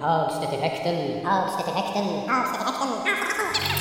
Hagstedt-effekten. Hagstedt-effekten. Hagstedt-effekten. Välkommen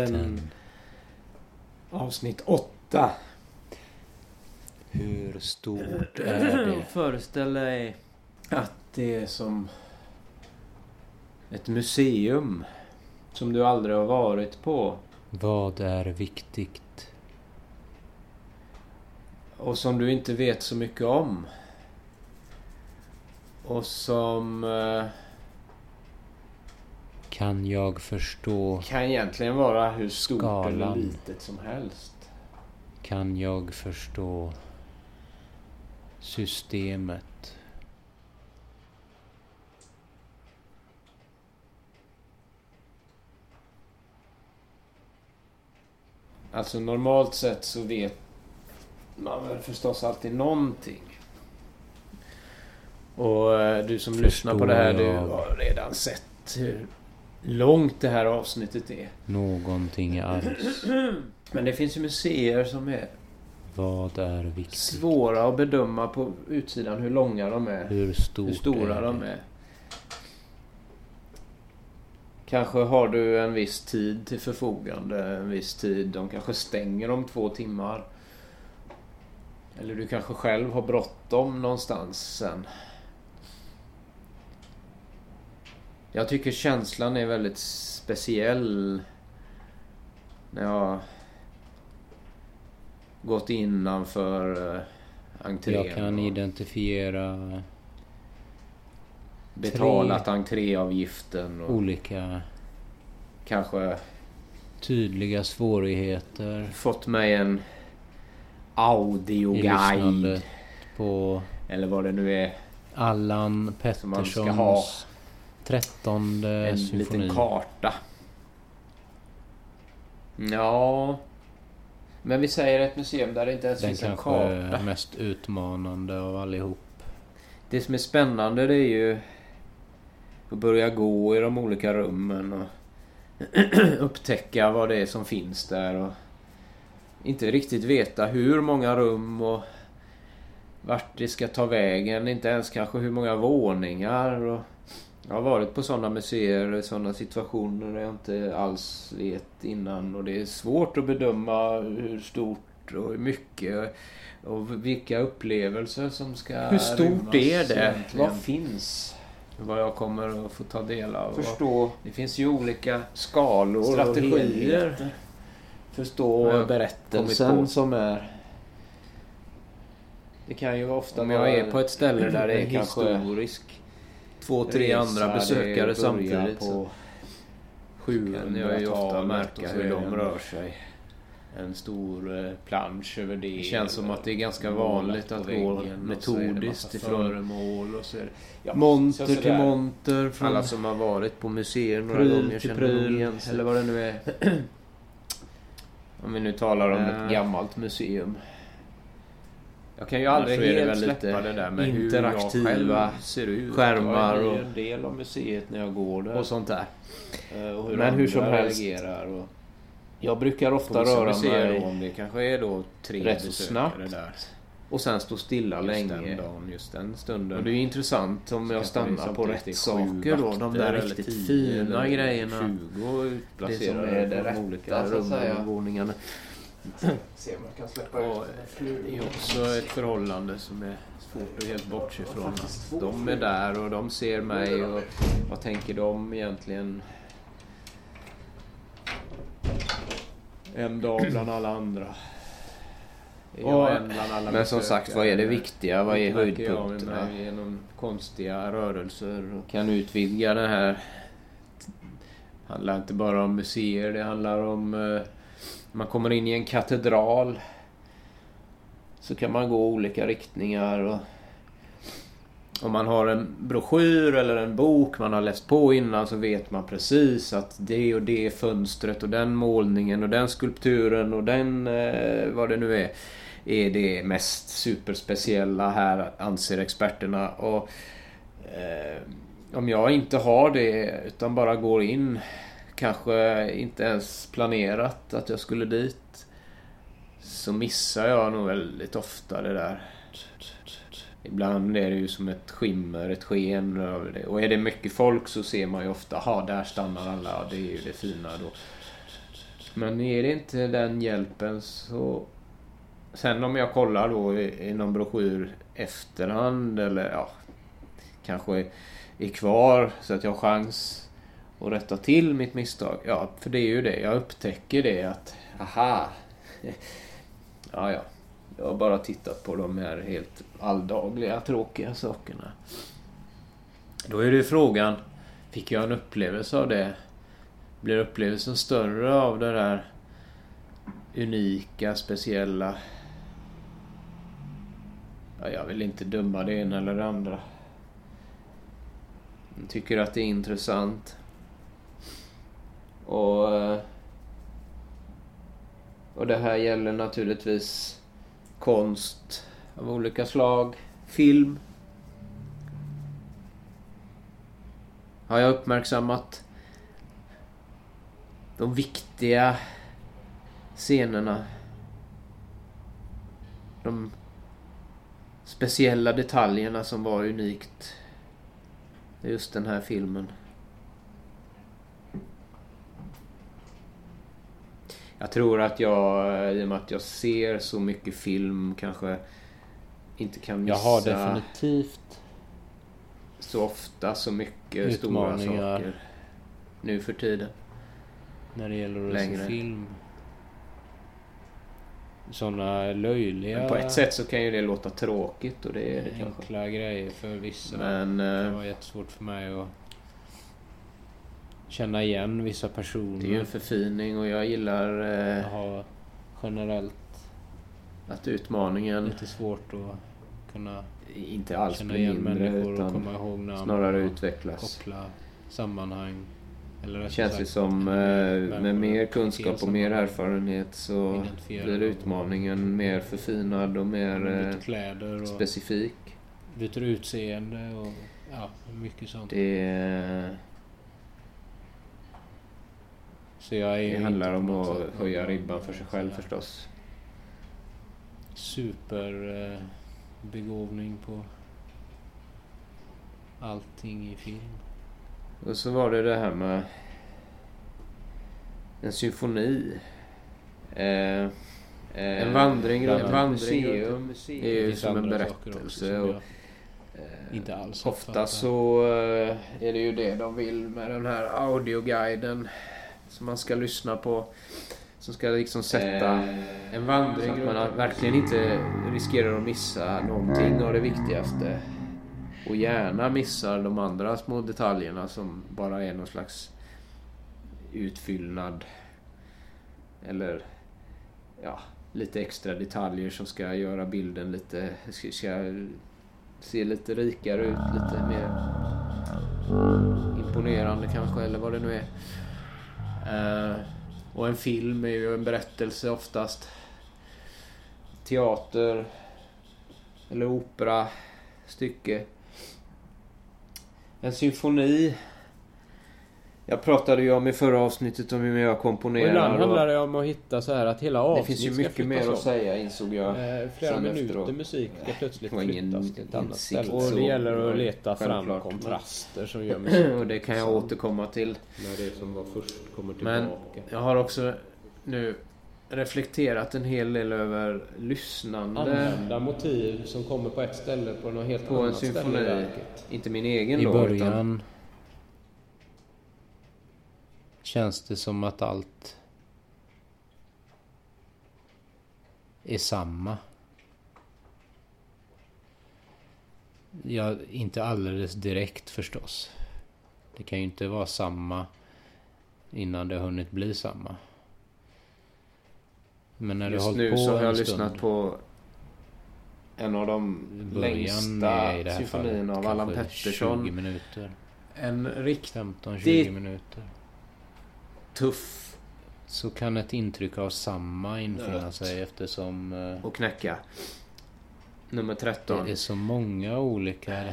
Hagstedt-effekten. Avsnitt 8. Hur stort är det? Föreställ dig att det är som ett museum som du aldrig har varit på Vad är viktigt? och som du inte vet så mycket om. Och som eh, Kan jag förstå? kan egentligen vara hur stort eller Skalan. litet som helst. Kan jag förstå systemet? Alltså normalt sett så vet man väl förstås alltid någonting. Och eh, du som lyssnar på det här, du har redan sett hur långt det här avsnittet är. Någonting alls? Men det finns ju museer som är Vad är viktigt? svåra att bedöma på utsidan hur långa de är. Hur Hur stora är de är. Kanske har du en viss tid till förfogande, en viss tid. De kanske stänger om två timmar. Eller du kanske själv har bråttom någonstans sen. Jag tycker känslan är väldigt speciell. När jag gått innanför uh, entrén. Jag kan identifiera betalat entréavgiften och olika kanske tydliga svårigheter fått mig en audioguide på eller vad det nu är. Allan Som man ska ha. Petterssons trettonde En symfoni. liten karta. Ja. Men vi säger ett museum där det inte ens Den finns en kanske karta. mest utmanande av allihop. Det som är spännande det är ju att börja gå i de olika rummen och upptäcka vad det är som finns där och inte riktigt veta hur många rum och vart det ska ta vägen. Inte ens kanske hur många våningar. Och jag har varit på sådana museer sådana situationer där jag inte alls vet innan och det är svårt att bedöma hur stort och hur mycket och vilka upplevelser som ska Hur stort är det? egentligen. Vad finns? Vad jag kommer att få ta del av. Förstå Det finns ju olika skalor strategier. och. Förstå berättelsen som är... Det kan ju ofta Om jag är på ett ställe där det är kanske historisk två, tre andra besökare samtidigt. på Så kan jag ju ofta 700-talet märka hur de rör sig. En stor eh, plansch över det. Det känns som att det är ganska vanligt att gå metodiskt ifrån ja, monter till monter. Från Alla som har varit på museer några Pryl gånger till känner pryl, igen sig. eller vad det nu är. Om vi nu talar om Eh. ett gammalt museum. Jag kan ju aldrig helt släppa lite det där med hur interaktiva jag själv ser ut. skärmar Jag och, en del av museet när jag går där. och sånt där. Eh, och hur Men hur som helst. reagerar. Och, Jag brukar ofta röra mig då, om det kanske är då tre rätt så snabbt. där. Och sen stå stilla Just länge. den dagen, just den stunden. Och det är ju intressant om jag stannar på rätt saker då. De där riktigt 10 fina grejerna. 20 Det som utplacerade är det rätta olika så att säga. Se om jag kan släppa Och det är också ett förhållande som är svårt att helt bortse ifrån. Att de är där och de ser mig och vad tänker de egentligen? En dag bland alla andra. Och- en bland alla Men som sagt, vad är det viktiga? Vad är höjdpunkterna? Genom konstiga rörelser och kan utvidga det här. Det handlar inte bara om museer, det handlar om... Man kommer in i en katedral. Så kan man gå olika riktningar och... om man har en broschyr eller en bok man har läst på innan så vet man precis att det och det fönstret och den målningen och den skulpturen och den eh, vad det nu är är det mest superspeciella här anser experterna. Och eh, Om jag inte har det utan bara går in kanske inte ens planerat att jag skulle dit så missar jag nog väldigt ofta det där. Ibland är det ju som ett skimmer, ett sken över det. Och är det mycket folk så ser man ju ofta, ha där stannar alla, det är ju det fina då. Men är det inte den hjälpen så... Sen om jag kollar då i i någon broschyr efterhand eller ja... Kanske är kvar så att jag har chans och rätta till mitt misstag. Ja, för det är ju det. Jag upptäcker det att, aha. Ja, ja. Jag har bara tittat på de här helt alldagliga tråkiga sakerna. Då är det ju frågan, fick jag en upplevelse av det? Blir upplevelsen större av det där unika, speciella? Ja, jag vill inte döma det ena eller det andra. Jag tycker att det är intressant. Och... Eh, och det här gäller naturligtvis konst av olika slag. Film. Har jag uppmärksammat de viktiga scenerna. De speciella detaljerna som var unikt. i Just den här filmen. Jag tror att jag, i och med att jag ser så mycket film, kanske inte kan Jag missa har definitivt så ofta så mycket stora saker. Nu för tiden. när det gäller att Längre. se film. Såna löjliga Men på ett sätt så kan ju det låta tråkigt och det är det kanske. enkla grejer för vissa. Men Det eh, var jättesvårt för mig att känna igen vissa personer. det är ju en förfining och jag gillar eh, har generellt att utmaningen lite svårt att kunna inte alls känna igen mindre människor och utan komma ihåg namn. snarare och utvecklas. koppla sammanhang. Eller Känns det sagt, som eh, människor med mer kunskap och mer erfarenhet så blir utmaningen mer förfinad och mer eh, kläder och specifik. byter utseende och ja, mycket sånt. Det, eh, Så jag är det handlar om att höja ribban för sig själv förstås. Super eh, begåvning på allting i film. Och så var det det här med en symfoni. Eh, eh, en vandring runt ett museum. museum är ju som en berättelse. som Och, eh, inte alls ofta så eh, är det ju det de vill med den här audioguiden som man ska lyssna på. Som ska liksom sätta en vandring så att man verkligen inte riskerar att missa någonting av det viktigaste. Och gärna missar de andra små detaljerna som bara är någon slags utfyllnad. Eller ja, lite extra detaljer som ska göra bilden lite, ska, ska se lite rikare ut, lite mer imponerande kanske eller vad det nu är. Eh, och en film är ju en berättelse oftast. Teater eller opera, stycke. En symfoni. Jag pratade ju om i förra avsnittet om hur jag Och komponerar. ibland och handlar det om att hitta så här att hela det avsnitt finns ju mycket mer att säga insåg jag. Eh, Flera minuter efteråt. musik ska plötsligt Det flyttas till ett annat ställe. Och det gäller att leta fram kontraster som gör musik. och det kan jag återkomma till. När det som var först kommer Men tillbaka. jag har också nu reflekterat en hel del över lyssnande Använda motiv som kommer på ett ställe på något helt på en annat ställe i symfoni. verket. Inte min egen I då, början utan känns det som att allt är samma. Ja, inte alldeles direkt förstås. Det kan ju inte vara samma innan det har hunnit bli samma. Men när du just hållit nu på så har jag stund, lyssnat på en av de längsta symfonierna av Allan Pettersson. 20 minuter. En riktigt 15-20 minuter. Tuff Så kan ett intryck av samma infinna Nöt. sig eftersom eh, att knäcka. Nummer det 13. är så många olika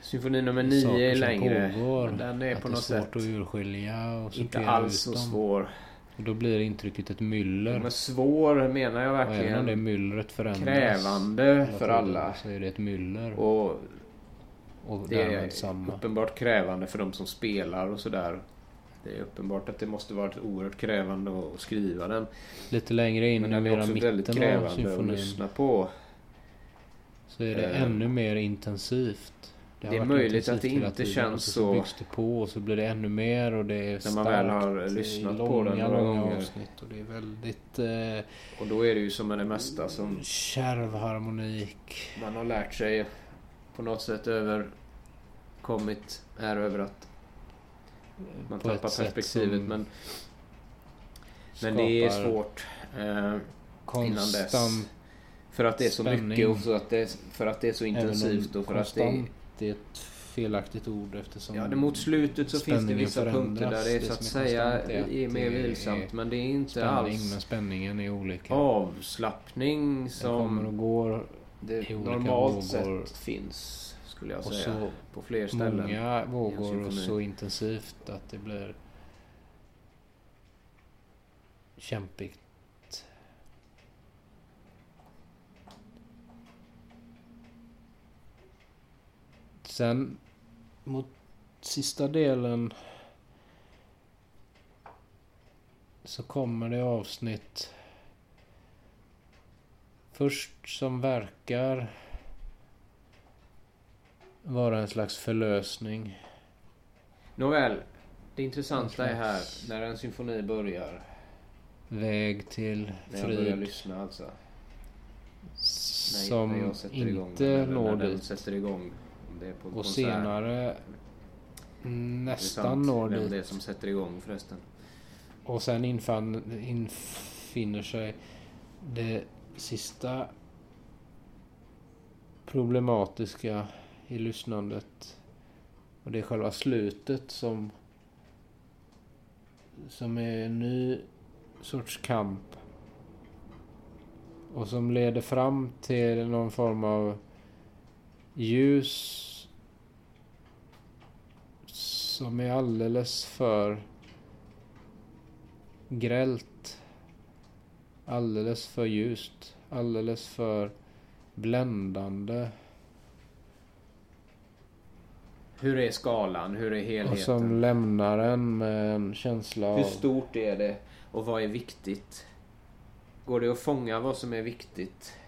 Symfoni nummer 9 saker är längre. pågår. Den är att på det är något svårt sätt att urskilja och inte alls så svår. Och då blir intrycket ett myller. Men svår menar jag och även om det verkligen myllret förändras. krävande för alla. Så är det ett myller. Och och det är samma. uppenbart krävande för de som spelar och sådär. Det är uppenbart att det måste varit oerhört krävande att skriva den. Lite längre in Men den är också väldigt krävande att lyssna på. Så är det Eh, ännu mer intensivt. har det är möjligt att det inte känns så. så- byggs det på och så blir det ännu mer och det är När man väl har lyssnat i på långa, den några långa gånger. avsnitt och det är väldigt eh, Och då är det ju som med det mesta som kärv harmonik. man har lärt sig på något sätt överkommit är över att man på ett tappar perspektivet. som Men, men det är svårt. Eh, innan dess. För att det är så spänning. mycket och så att det, för att det är så intensivt och för att det är... konstant är ett felaktigt ord eftersom Ja, det mot slutet så finns det vissa punkter där det är förändras. så att Det som är säga är mer det vilsamt. Men det är inte spänning alls men spänningen är olika. avslappning Den kommer som och går det normalt vågor. sett finns. Skulle jag och säga. så på fler ställen. många vågor och så intensivt att det blir kämpigt. Sen mot sista delen så kommer det avsnitt först som verkar vara en slags förlösning. Nåväl. Det intressanta är här när en symfoni börjar. Väg till När jag börjar frid lyssna alltså. Nej, när som jag sätter igång inte eller når när dit. sätter igång. Det är på Och konsert. senare nästan når vem dit. det är som sätter igång förresten. Och sen infann, infinner sig det sista problematiska i lyssnandet. Och det är själva slutet som som är en ny sorts kamp. Och som leder fram till någon form av ljus som är alldeles för grällt. Alldeles för ljust. Alldeles för bländande. Hur är skalan? Hur är Och helheten? som lämnar en med en känsla av... Hur stort är det? Och vad är viktigt? Går det att fånga vad som är viktigt?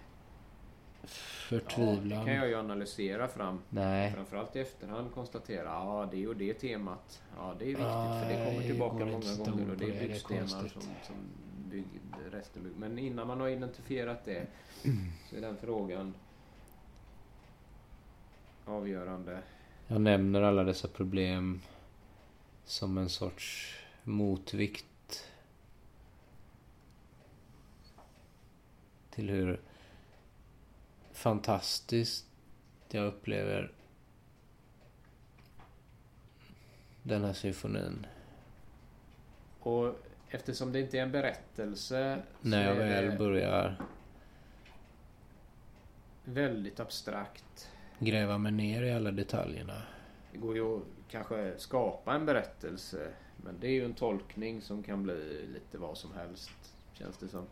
Ja, Förtvivlan. det kan jag ju analysera fram. Nej. Framförallt i efterhand konstatera. Ja, det och det temat. Ja, det är viktigt. Ja, för det kommer tillbaka många gånger. Och det är det, det är byggstenar som, som bygg, resten bygg. Men innan man har identifierat det så är den frågan avgörande. Jag nämner alla dessa problem som en sorts motvikt till hur fantastiskt jag upplever den här symfonin. Och eftersom det inte är en berättelse När jag väl börjar väldigt abstrakt. Gräva mig ner i alla detaljerna. Det går ju att kanske skapa en berättelse. Men det är ju en tolkning som kan bli lite vad som helst. Känns det som.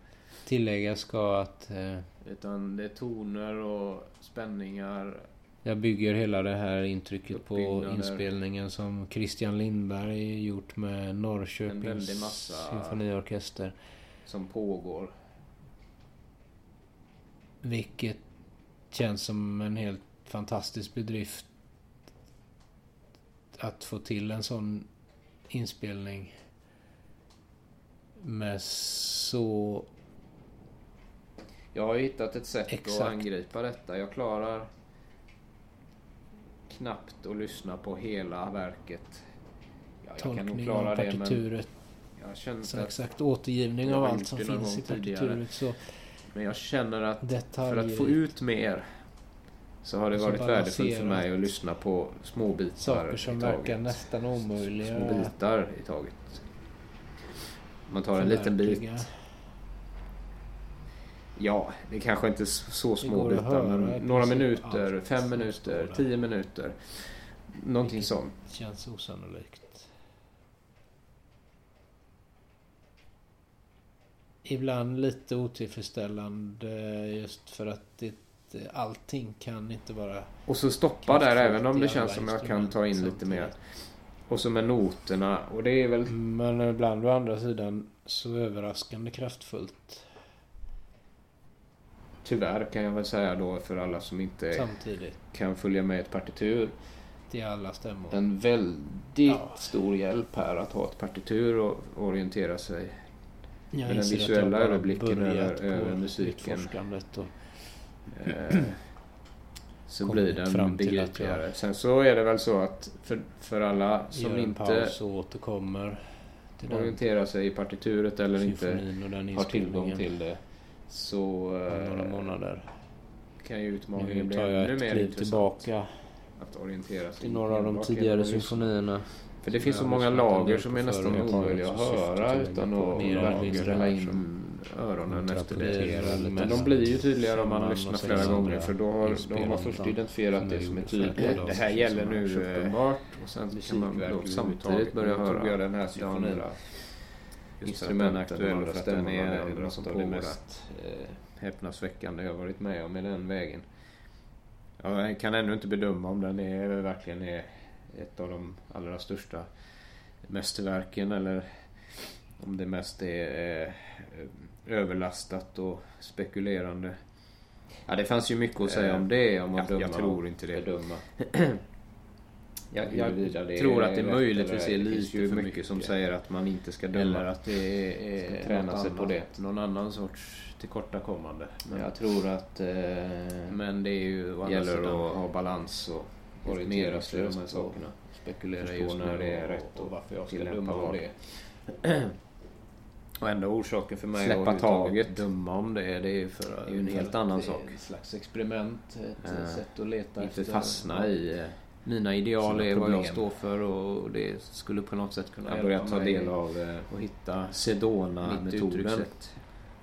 Tilläggas ska att eh, Utan det är toner och spänningar. Jag bygger hela det här intrycket på inspelningen som Christian Lindberg gjort med Norrköpings massa- symfoniorkester. som pågår. Vilket känns som en helt fantastisk bedrift att få till en sån inspelning med så... Jag har ju hittat ett sätt att Exakt. angripa detta. Jag klarar knappt att lyssna på hela verket. Ja, jag kan nog Tolkning klara det men partituret. jag känner Så att, exakt återgivning av allt som finns i partituret. Så men jag känner att för detaljer. att få ut mer Så har det varit värdefullt för mig att lyssna på små bitar Saker som i verkar taget. nästan omöjliga. Små bitar i taget. Man tar en liten bit. Ja, det kanske inte är så små bitar höra men några minuter, fem minuter, tio minuter. Någonting Vilket sånt. Känns osannolikt. Ibland lite otillfredsställande just för att det, allting kan inte vara... Och så stoppa där även om det känns som jag kan ta in lite mer. Och så med noterna. Och det är väl Men ibland å andra sidan så överraskande kraftfullt tyvärr kan jag väl säga då för alla som inte samtidigt. kan följa med ett partitur. Till alla stämmor. En väldigt Ja. stor hjälp här att ha ett partitur och orientera sig. Jag med den visuella överblicken över- över musiken. Och Eh, så blir den begripligare. Sen så är det väl så att för, för alla som inte paus och återkommer till den orienterar sig i partituret eller inte symfonin den har tillgång till det så några eh, månader. kan ju utmaningen Nu bli tar jag ännu ett mer kliv intressant tillbaka att orientera sig till några av de tidigare symfonierna. För det finns så Jag många lager som är nästan omöjliga att höra utan att mer här in öronen efter det. Men de blir ju tydligare om man lyssnar flera gånger för då har de har inspelningar först identifierat det som är tydligt. Det här gäller nu är eh, uppenbart. och sen kan man då samtidigt börja höra den här symfonin. instrumenten aktuell för att den är något av det mest eh, häpnadsväckande jag varit med om i den vägen. Jag kan ännu inte bedöma om den är, verkligen är ett av de allra största mästerverken eller om det mest är eh, överlastat och spekulerande. Ja, det fanns ju mycket att säga om det om man jag, döma jag tror inte det. bedöma. Jag, jag det tror är att det möjligtvis är lite för mycket mycket som säger att man inte ska döma. Eller att det är Ska träna något sig på det. Någon annan sorts tillkortakommande. Men, Jag tror att eh, men det är ju å gäller sidan att ha balans och orientera sig i de här sakerna. Spekulera just när det är rätt och och varför jag ska döma om det. Och enda orsaken för mig Släppa att taget. döma om det, det är för Det är en helt annan det är sak. Ett slags experiment, ett Eh, sätt att leta Inte efter fastna i... eh, Mina ideal är vad jag står för och det skulle på något sätt kunna Jag har börjat hjälpa ta mig del av eh, att hitta Sedona-metoden.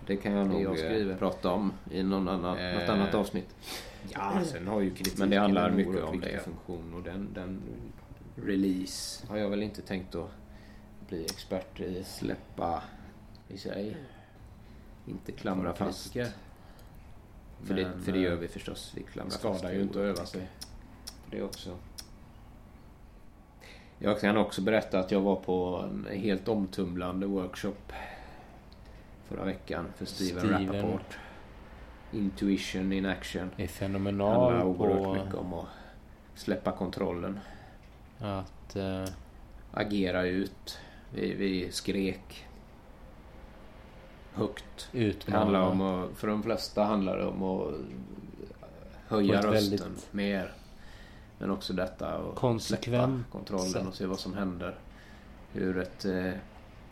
Det kan jag nog jag eh, prata om i någon annan, något Eh, annat avsnitt. Ja, sen har ju kritiken Men det handlar mycket om det. funktion och den, den Release. har jag väl inte tänkt att bli expert i. Släppa i sig. Inte klamra fast. För, det, för det gör eh, vi förstås. Vi Det klamrar fast. skadar ju inte att öva sig. Det också. Jag kan också berätta att jag var på en helt omtumlande workshop förra veckan för Steven, Steven. Rappaport. Intuition in action. är Det handlar fenomenal oerhört på mycket om att släppa kontrollen. att eh, Agera ut. Vi, vi skrek högt. Det utmana. handlar om att, för de flesta handlar det om att höja rösten väldigt- mer. Men också detta och Konsekvent släppa kontrollen sätt. och se vad som händer. Hur ett eh,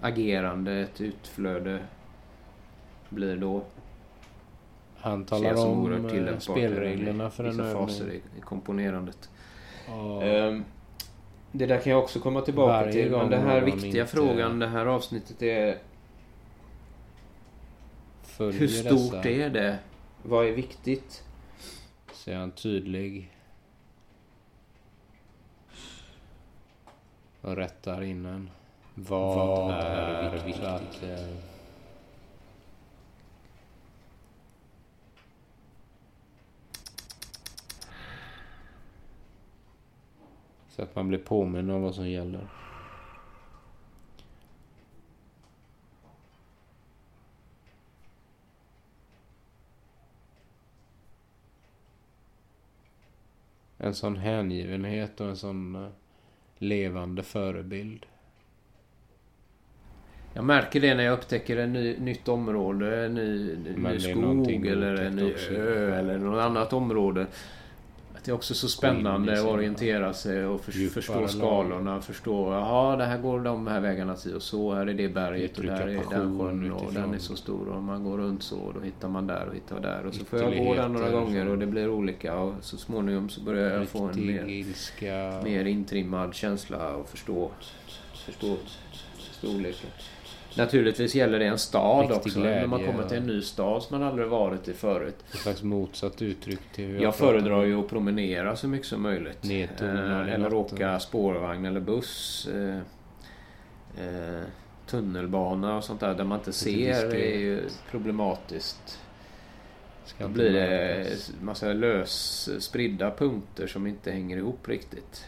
agerande, ett utflöde blir då. Han talar om eh, spelreglerna för en vissa faser övning. i, i komponerandet. Och Ehm, det där kan jag också komma tillbaka Varje till. Men den här viktiga inte- frågan, det här avsnittet är följer hur stort dessa, är det? Vad är viktigt? Så är han tydlig. Och rättar innan. Vad, är viktigt? Att, eh, så att man blir påminn om vad som gäller. En sån hängivenhet och en sån eh, levande förebild. Jag märker det när jag upptäcker en ny, nytt område, en ny, ny, skog eller en ny också. ö eller något annat område. Att det är också så spännande att sina orientera sig och för, förstå lag. skalorna. Förstå, jaha det här går de här vägarna till och så här är det berget och där är den sjön och den är så stor och man går runt så och då hittar man där och hittar där. Och så får jag gå där några gånger och det blir olika och så småningom så börjar jag få en mer, ilska. mer intrimmad känsla och förstå, förstå storleken. Naturligtvis gäller det en stad Riktig också. När man glädje kommer till en ny stad som man aldrig varit i förut. Ett slags motsatt uttryck till hur Jag föredrar ju att promenera så mycket som möjligt. Eh, eller åka spårvagn eller buss. Eh, eh, tunnelbana och sånt där där man inte ser är ju problematiskt. Ska Då blir det massa lös spridda punkter som inte hänger ihop riktigt.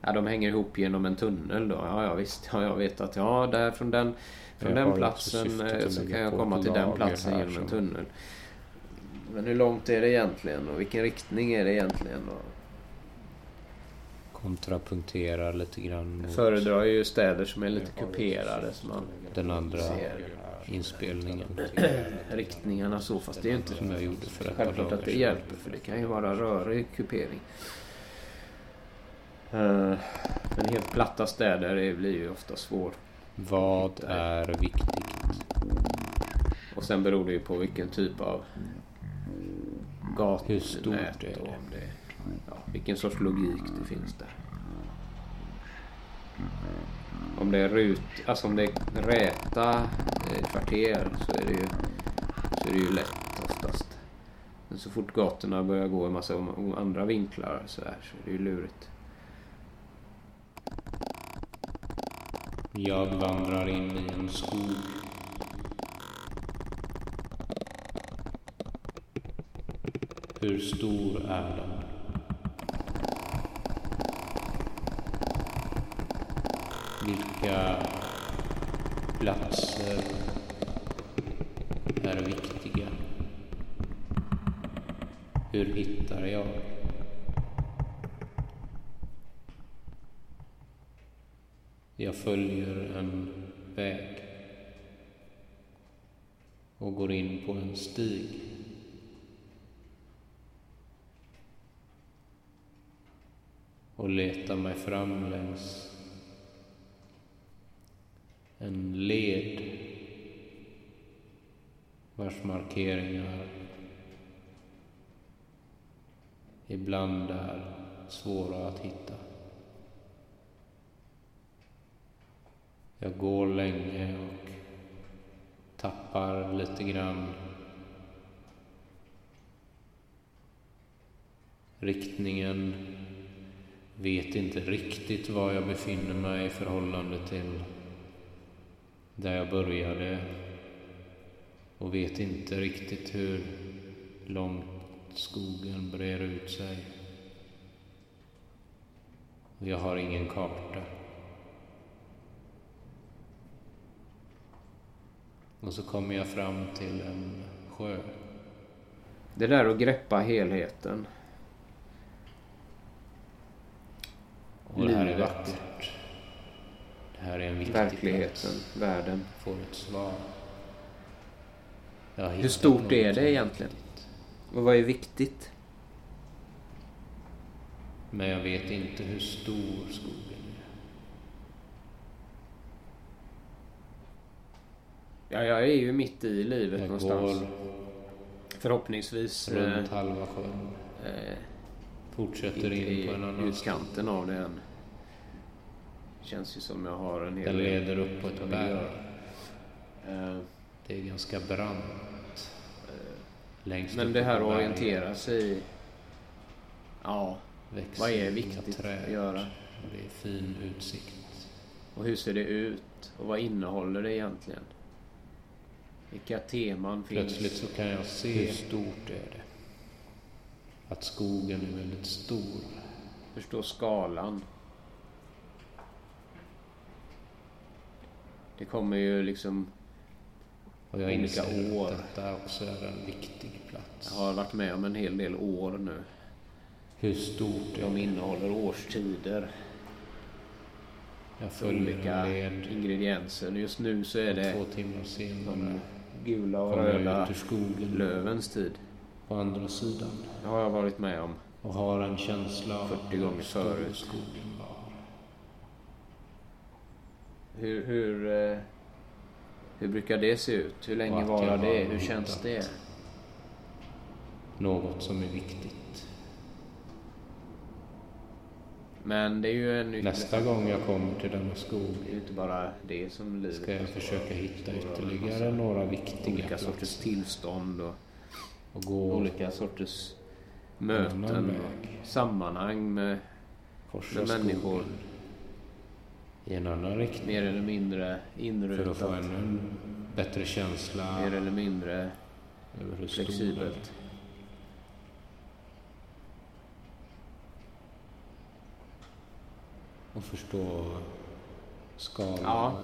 Ja, de hänger ihop genom en tunnel då. Ja, ja visst. Ja, jag vet att ja, där från den, från Jag den platsen eh, så kan jag komma till den platsen genom en som- tunnel. Men hur långt är det egentligen och vilken riktning är det egentligen? Och kontrapunkterar lite grann mot föredrar ju städer som är lite kuperade så man den andra ser inspelningen riktningarna så. Fast det är ju inte som jag gjorde för ett självklart att det hjälper för det kan ju vara rörig kupering. Eh, Men helt platta städer blir ju ofta svårt. Vad är viktigt? Och sen beror det ju på vilken typ av gatnät Hur stort är det? och om det ja, vilken sorts logik det finns där. Om det är rut, alltså om det är räta kvarter så är det ju, så är det ju lätt oftast. Men så fort gatorna börjar gå i massa andra vinklar så, här, så är det ju lurigt. Jag vandrar in i en skog. Hur stor är den? Vilka platser är viktiga? Hur hittar jag? Följer en väg och går in på en stig. Och letar mig fram längs en led vars markeringar ibland är svåra att hitta. Jag går länge och tappar lite grann riktningen. Vet inte riktigt var jag befinner mig i förhållande till där jag började. Och vet inte riktigt hur långt skogen brer ut sig. Jag har ingen karta. Och så kommer jag fram till en sjö. Det där att greppa helheten. Och det här är vackert. Det här är en viktig Verkligheten, plats. världen. Får ett svar. Hur stort är det egentligen? Och vad är viktigt? Men jag vet inte hur stor skogen Ja, jag är ju mitt i livet Jag någonstans. går Förhoppningsvis eh, runt halva sjön. eh, Fortsätter in på en annan utkanten av det än. Känns ju som jag har en hel Den del leder upp på ett berg. Eh, Det är ganska brant. Längst Men det här att orientera sig. Ja, växer vad är viktigt träd. att göra? Det är fin utsikt. Och hur ser det ut? Och vad innehåller det egentligen? Vilka teman finns? Plötsligt så kan jag se hur stort är det. Att skogen är väldigt stor. Förstå skalan. Det kommer ju liksom... Och jag Olika år. att detta också är en viktig plats. Jag har varit med om en hel del år nu. Hur stort är De det? innehåller årstider. Jag följer Olika led. ingredienser. Just nu så är det två timmar senare gula och röda lövens tid. på andra sidan. Det har jag varit med om och har en känsla av 40 gånger förut. skogen var. Hur, hur, eh, hur brukar det se ut? Hur länge varar det? Hur känns det? Något som är viktigt. Men det är ju en Nästa gång jag kommer till denna skog Det är inte bara det som livet ska jag försöka hitta ytterligare några viktiga Olika sorters platser tillstånd och och gå olika sorters möten och sammanhang med, korsa med människor. i en annan riktning mer eller mindre för att få inrutat. ännu en bättre känsla Mer eller mindre flexibelt. Och förstå skalan. Ja.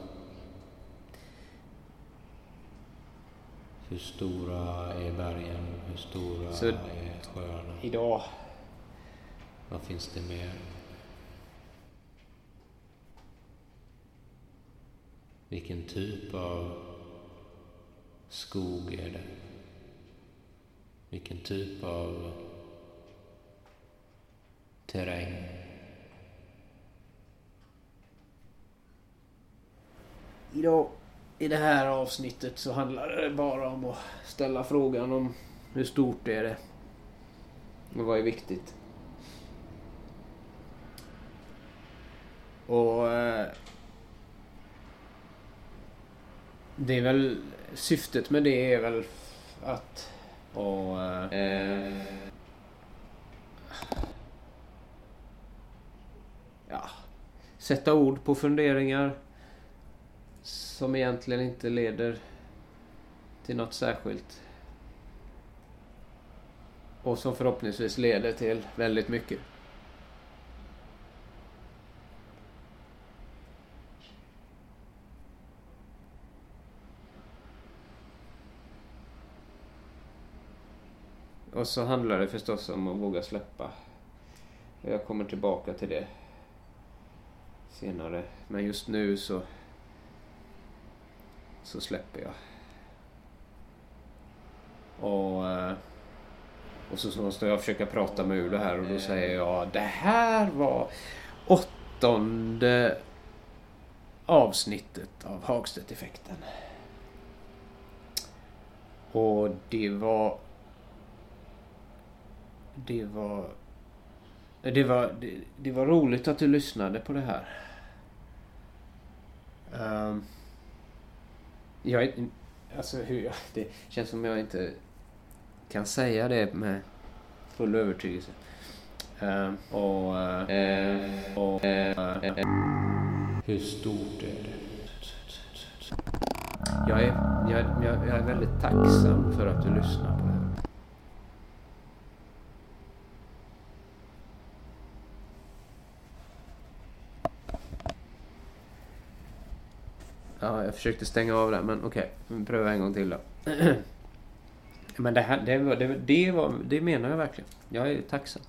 Hur stora är bergen? Hur stora Så- är sjöarna? Idag Vad finns det mer? Vilken typ av skog är det? Vilken typ av terräng? Idag i det här avsnittet så handlar det bara om att ställa frågan om hur stort är det och vad är viktigt. Och eh, det är väl syftet med det är väl att och, eh, ja, sätta ord på funderingar som egentligen inte leder till något särskilt. Och som förhoppningsvis leder till väldigt mycket. Och så handlar det förstås om att våga släppa. Jag kommer tillbaka till det senare. Men just nu så så släpper jag. Och, eh, och så måste jag försöka prata mig ur det här och då säger jag det här var åttonde avsnittet av Hagstedt-effekten. Och det var... Det var... Det var, det, det var roligt att du lyssnade på det här. Um, jag är, alltså hur, det känns som jag inte kan säga det med full övertygelse. Ehm, och, eh, och, eh, Hur stort är det? jag, är, jag, jag, jag är väldigt tacksam för att du lyssnar Ja, jag försökte stänga av det, men okej. Vi prövar en gång till då. Men det här, det, var, det, det, var, det menar jag verkligen. Jag är tacksam.